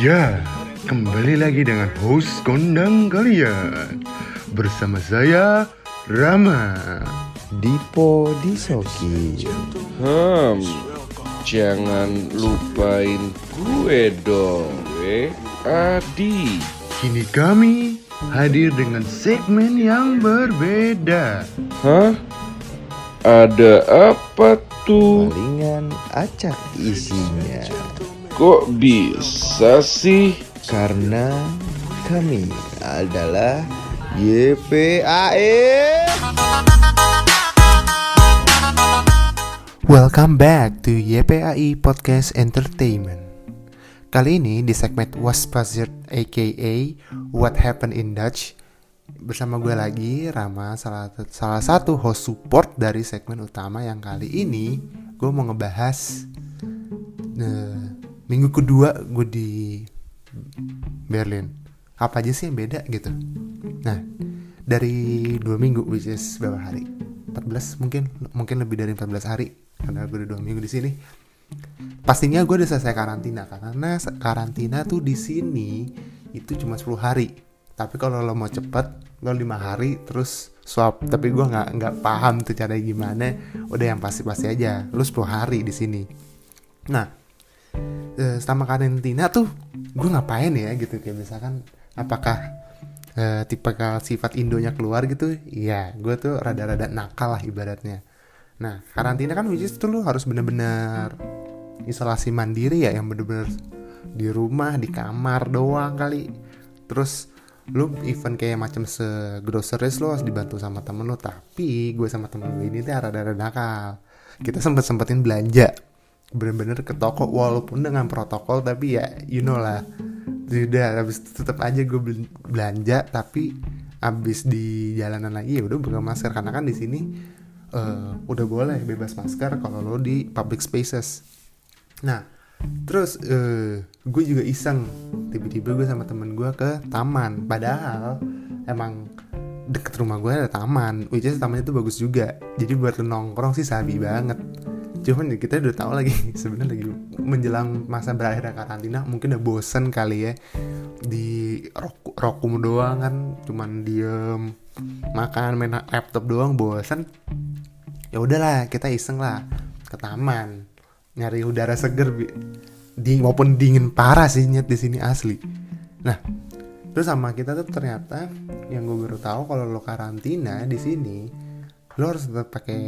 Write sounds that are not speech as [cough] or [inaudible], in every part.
Ya, kembali lagi dengan host kondang kalian Bersama saya, Rama Dipo Disoki Hmm, jangan lupain gue dong, eh, Adi. Kini kami hadir dengan segmen yang berbeda Hah? Ada apa tuh? Palingan acak isinya Kok bisa sih? Karena kami adalah YPAE Welcome back to YPAI Podcast Entertainment. Kali ini di segmen Was Buzzard aka What Happened in Dutch bersama gue lagi Rama salah salah satu host support dari segmen utama yang kali ini gue mau ngebahas eh, minggu kedua gue di Berlin. Apa aja sih yang beda gitu? Nah dari dua minggu which is berapa hari? 14 mungkin mungkin lebih dari 14 hari. Karena gue udah dua minggu di sini. Pastinya gue udah selesai karantina karena karantina tuh di sini itu cuma 10 hari. Tapi kalau lo mau cepet lo lima hari terus swab tapi gue nggak nggak paham tuh cara gimana. Udah yang pasti pasti aja lo 10 hari di sini. Nah eh, selama karantina tuh gue ngapain ya gitu kayak misalkan apakah eh, tipe sifat Indonya keluar gitu? Ya gue tuh rada-rada nakal lah ibaratnya. Nah karantina kan which is tuh lu harus bener-bener isolasi mandiri ya yang bener-bener di rumah di kamar doang kali. Terus lu even kayak macam se groceries lu harus dibantu sama temen lu tapi gue sama temen gue ini tuh rada-rada nakal. Kita sempet sempetin belanja bener-bener ke toko walaupun dengan protokol tapi ya you know lah. Tidak habis tetap aja gue bel- belanja tapi habis di jalanan lagi ya udah buka masker. Karena kan di sini eh, udah boleh bebas masker kalau lo di public spaces. Nah terus eh, gue juga iseng. Tiba-tiba gue sama temen gue ke taman. Padahal emang deket rumah gue ada taman which is tamannya itu bagus juga. Jadi buat lo nongkrong sih sabi banget cuman ya kita udah tahu lagi [laughs] sebenarnya lagi menjelang masa berakhir karantina mungkin udah bosen kali ya. Di rok rokum doang kan cuman diem makan main laptop doang bosen. Ya udahlah kita iseng lah ke taman nyari udara seger di maupun dingin parah sih nyet di sini asli. Nah terus sama kita tuh ternyata yang gue baru tahu kalau lo karantina di sini lo harus tetap pakai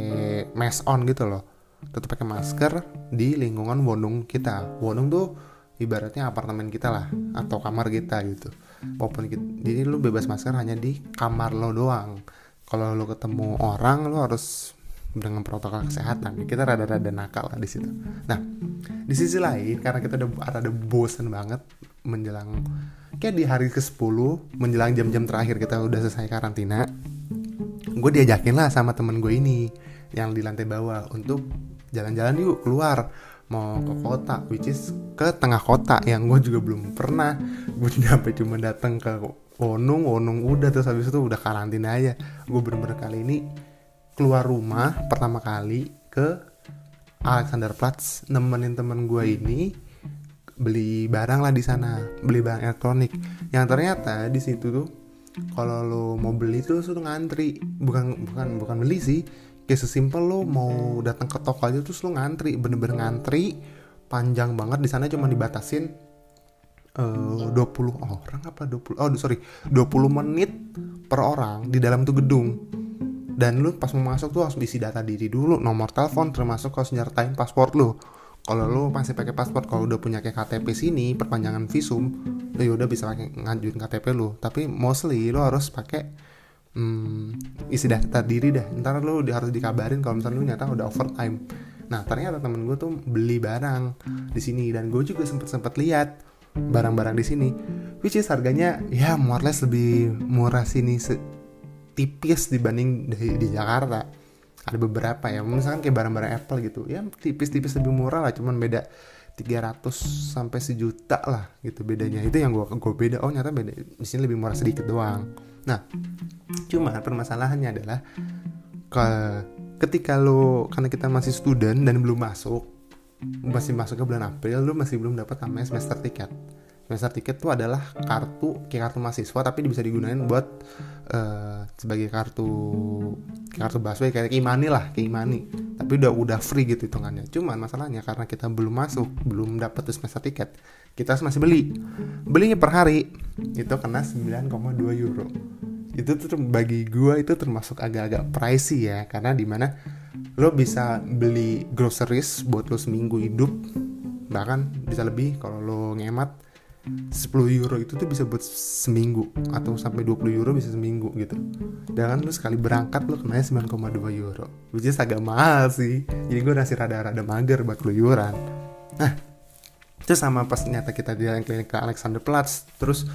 mask on gitu loh tetap pakai masker di lingkungan wonung kita. Wonung tuh ibaratnya apartemen kita lah atau kamar kita gitu. Maupun kita, jadi lu bebas masker hanya di kamar lo doang. Kalau lo ketemu orang lo harus dengan protokol kesehatan. Kita rada-rada nakal lah di situ. Nah di sisi lain karena kita udah rada bosen banget menjelang kayak di hari ke 10 menjelang jam-jam terakhir kita udah selesai karantina gue diajakin lah sama temen gue ini yang di lantai bawah untuk jalan-jalan yuk keluar. Mau ke kota which is ke tengah kota yang gue juga belum pernah. Gue [laughs] nyampe cuma datang ke Wonung Wonung udah terus habis itu udah karantina aja. Gue bener-bener kali ini keluar rumah pertama kali ke Alexanderplatz nemenin temen gue ini beli barang lah di sana beli barang elektronik. Yang ternyata di situ tuh kalau lo mau beli tuh lo ngantri. Bukan bukan bukan beli sih kayak sesimpel lo mau datang ke toko aja terus lo ngantri bener-bener ngantri panjang banget di sana cuma dibatasin eh 20 orang apa 20 oh sorry 20 menit per orang di dalam tuh gedung. Dan lu pas mau masuk tuh harus isi data diri dulu nomor telepon termasuk harus nyertain paspor lu. Kalau lu masih pakai paspor kalau udah punya kayak KTP sini perpanjangan visum lu ya udah bisa pakai ngajuin KTP lu. Tapi mostly lu harus pakai hmm, isi data diri dah ntar lu harus dikabarin kalau misalnya lu nyata udah overtime. Nah ternyata temen gue tuh beli barang di sini dan gue juga sempet sempet lihat barang-barang di sini which is harganya ya more or less lebih murah sini tipis dibanding di, di Jakarta. Ada beberapa ya misalkan kayak barang-barang Apple gitu. Ya tipis-tipis lebih murah lah cuman beda 300 sampai sejuta lah gitu bedanya. Itu yang gua gua beda. Oh nyata beda. Di sini lebih murah sedikit doang nah cuma permasalahannya adalah ke ketika lo karena kita masih student dan belum masuk masih masuk ke bulan April lo masih belum dapat namanya semester tiket. Semester tiket tuh adalah kartu kayak kartu mahasiswa tapi bisa digunain buat eh, sebagai kartu kartu busway kayak imani lah kayak imani tapi udah udah free gitu hitungannya. Cuman masalahnya karena kita belum masuk belum dapat semester tiket kita masih beli. Belinya per hari itu kena 9,2 euro itu tuh bagi gua itu termasuk agak-agak pricey ya. Karena di mana lo bisa beli groceries buat lo seminggu hidup. Bahkan bisa lebih kalau lo ngemat 10 euro itu tuh bisa buat seminggu. Atau sampai 20 euro bisa seminggu gitu. Dan lu sekali berangkat lo kena 9,2 euro. Which is agak mahal sih. Jadi gue masih rada-rada mager buat keluyuran. Nah itu sama pas ternyata kita di keliling ke Alexanderplatz terus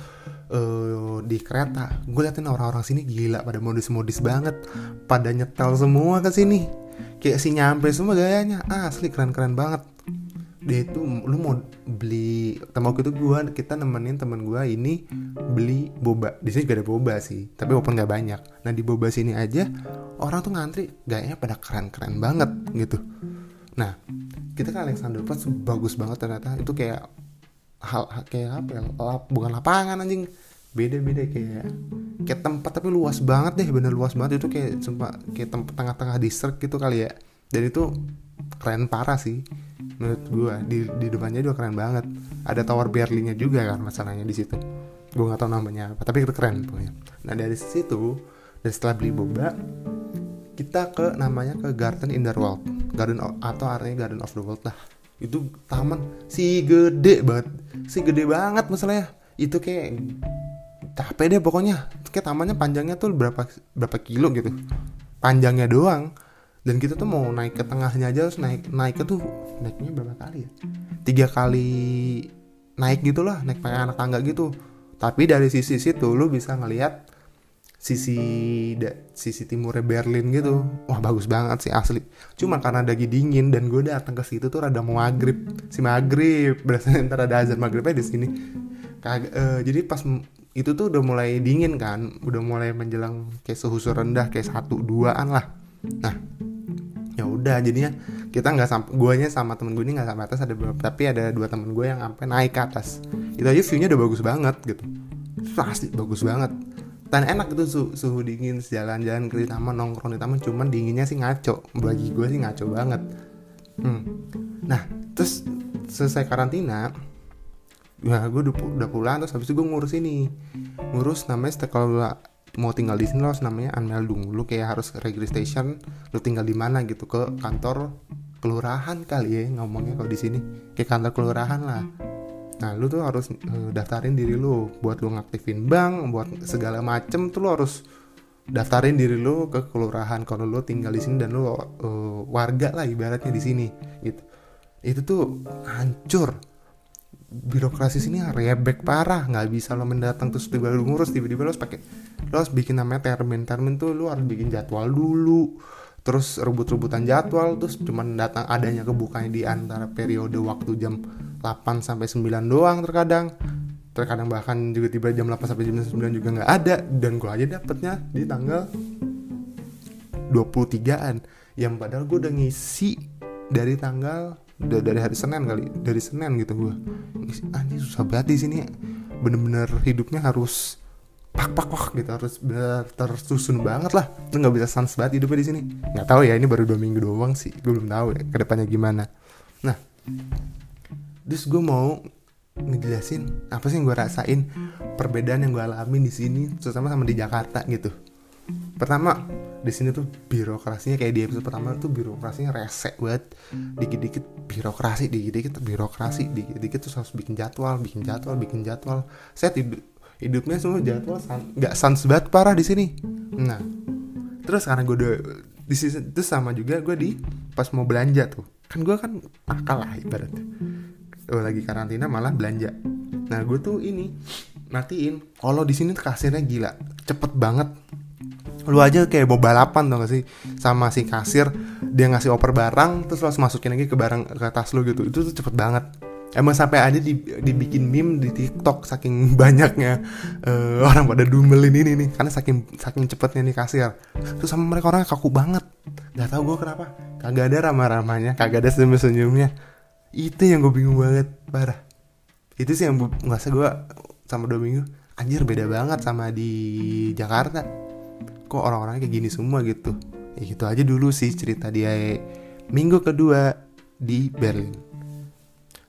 eh, di kereta gue liatin orang-orang sini gila pada modis-modis banget pada nyetel semua ke sini. Kayak si nyampe semua gayanya asli keren-keren banget. Dia itu lu mau beli waktu itu gua kita nemenin temen gua ini beli boba. Di sini juga ada boba sih tapi walaupun nggak banyak. Nah di boba sini aja orang tuh ngantri gayanya pada keren-keren banget gitu. Nah kita kan Alexander Platz bagus banget ternyata. Itu kayak hal kayak apa ya lap, bukan lapangan anjing. Beda-beda kayak kayak tempat tapi luas banget deh bener luas banget. Itu kayak sumpah kayak tempat tengah-tengah distrik gitu kali ya. Dan itu keren parah sih menurut gua. Di di depannya juga keren banget. Ada tower Berlinnya juga kan masalahnya di situ. Gua nggak tahu namanya apa tapi itu keren pokoknya. Nah dari situ dan setelah beli boba kita ke namanya ke Garden in the World. Garden of- atau artinya Garden of the World lah itu taman si gede banget. Si gede banget masalahnya. Itu kayak capek deh pokoknya. Kayak tamannya panjangnya tuh berapa berapa kilo gitu. Panjangnya doang. Dan kita tuh mau naik ke tengahnya aja harus naik naik ke tuh naiknya berapa kali ya? Tiga kali naik gitulah naik pakai anak tangga gitu. Tapi dari sisi situ lu bisa ngelihat sisi da- sisi timurnya Berlin gitu. Wah bagus banget sih asli. Cuma karena lagi dingin dan gue datang ke situ tuh rada mau maghrib. Si maghrib [laughs] berasa ntar ada azan maghribnya di sini. Eh, jadi pas itu tuh udah mulai dingin kan udah mulai menjelang kayak suhu rendah kayak satu duaan lah. Nah ya udah jadinya kita nggak sampai guanya sama temen gue ini nggak sampai atas ada beberapa tapi ada dua temen gue yang sampai naik ke atas. Itu aja viewnya udah bagus banget gitu. Itu asli bagus banget dan enak itu su- suhu dingin jalan-jalan ke taman nongkrong di taman cuman dinginnya sih ngaco. Bagi gue sih ngaco banget. Hmm. nah terus selesai karantina Nah, gue udah, pu- udah pulang terus habis itu gue ngurus ini. Ngurus namanya kalau mau tinggal di sini lo namanya unmeldung lu kayak harus registration lu tinggal di mana gitu ke kantor kelurahan kali ya ngomongnya kalau di sini. Kayak kantor kelurahan lah nah lu tuh harus eh, daftarin diri lu. Buat lu ngaktifin bank buat segala macem tuh lu harus daftarin diri lu ke kelurahan. Kalau lu tinggal di sini dan lu eh, warga lah ibaratnya di sini gitu. Itu tuh hancur. Birokrasi sini rebek parah. Nggak bisa lo mendatang terus tiba lu ngurus tiba-tiba harus pakai lo harus bikin namanya termin. Termin tuh lo harus bikin jadwal dulu. Terus rebut-rebutan jadwal terus cuman datang adanya kebukanya di antara periode waktu jam 8 sampai 9 doang terkadang. Terkadang bahkan juga tiba jam 8 sampai jam 9 juga nggak ada. Dan gua aja dapetnya di tanggal 23an yang padahal gue udah ngisi dari tanggal dari hari Senin kali dari Senin gitu gue anjir susah banget di sini. Bener-bener hidupnya harus pak pak pak gitu harus bener tersusun banget lah. Lu nggak bisa sans banget hidupnya di sini. Nggak tahu ya ini baru dua minggu doang sih. Gue belum tahu ya ke depannya gimana. Nah terus gue mau ngejelasin apa sih yang gue rasain perbedaan yang gue alamin di sini terutama sama di Jakarta gitu. Pertama di sini tuh birokrasinya kayak di episode pertama tuh birokrasinya resek banget. Dikit-dikit birokrasi dikit-dikit birokrasi dikit-dikit terus harus bikin jadwal bikin jadwal bikin jadwal. Saya hidup hidupnya semua jadwal nggak sans banget parah di sini. Nah terus karena gue udah di sisi itu sama juga gue di pas mau belanja tuh. Kan gue kan akal lah ibaratnya oh, lagi karantina malah belanja. Nah gue tuh ini matiin. Kalau di sini kasirnya gila cepet banget. Lu aja kayak mau balapan gak sih? Sama si kasir dia ngasih oper barang terus lu masukin lagi ke barang ke tas lu gitu. Itu tuh cepet banget. Emang sampai aja di- dibikin meme di TikTok saking [laughs] banyaknya eh, orang pada dumelin ini nih. Karena saking saking cepetnya nih kasir. Terus sama mereka orangnya kaku banget. Nggak tahu gue kenapa. Kagak ada ramah-ramahnya kagak ada senyum-senyumnya itu yang gue bingung banget parah. Itu sih yang ngerasa gue sama dua minggu anjir beda banget sama di Jakarta. Kok orang-orangnya kayak gini semua gitu? Ya gitu aja dulu sih cerita dia minggu kedua di Berlin.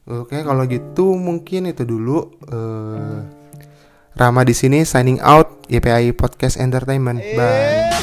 Oke kalau gitu mungkin itu dulu eh Rama di sini signing out YPI Podcast Entertainment. Bye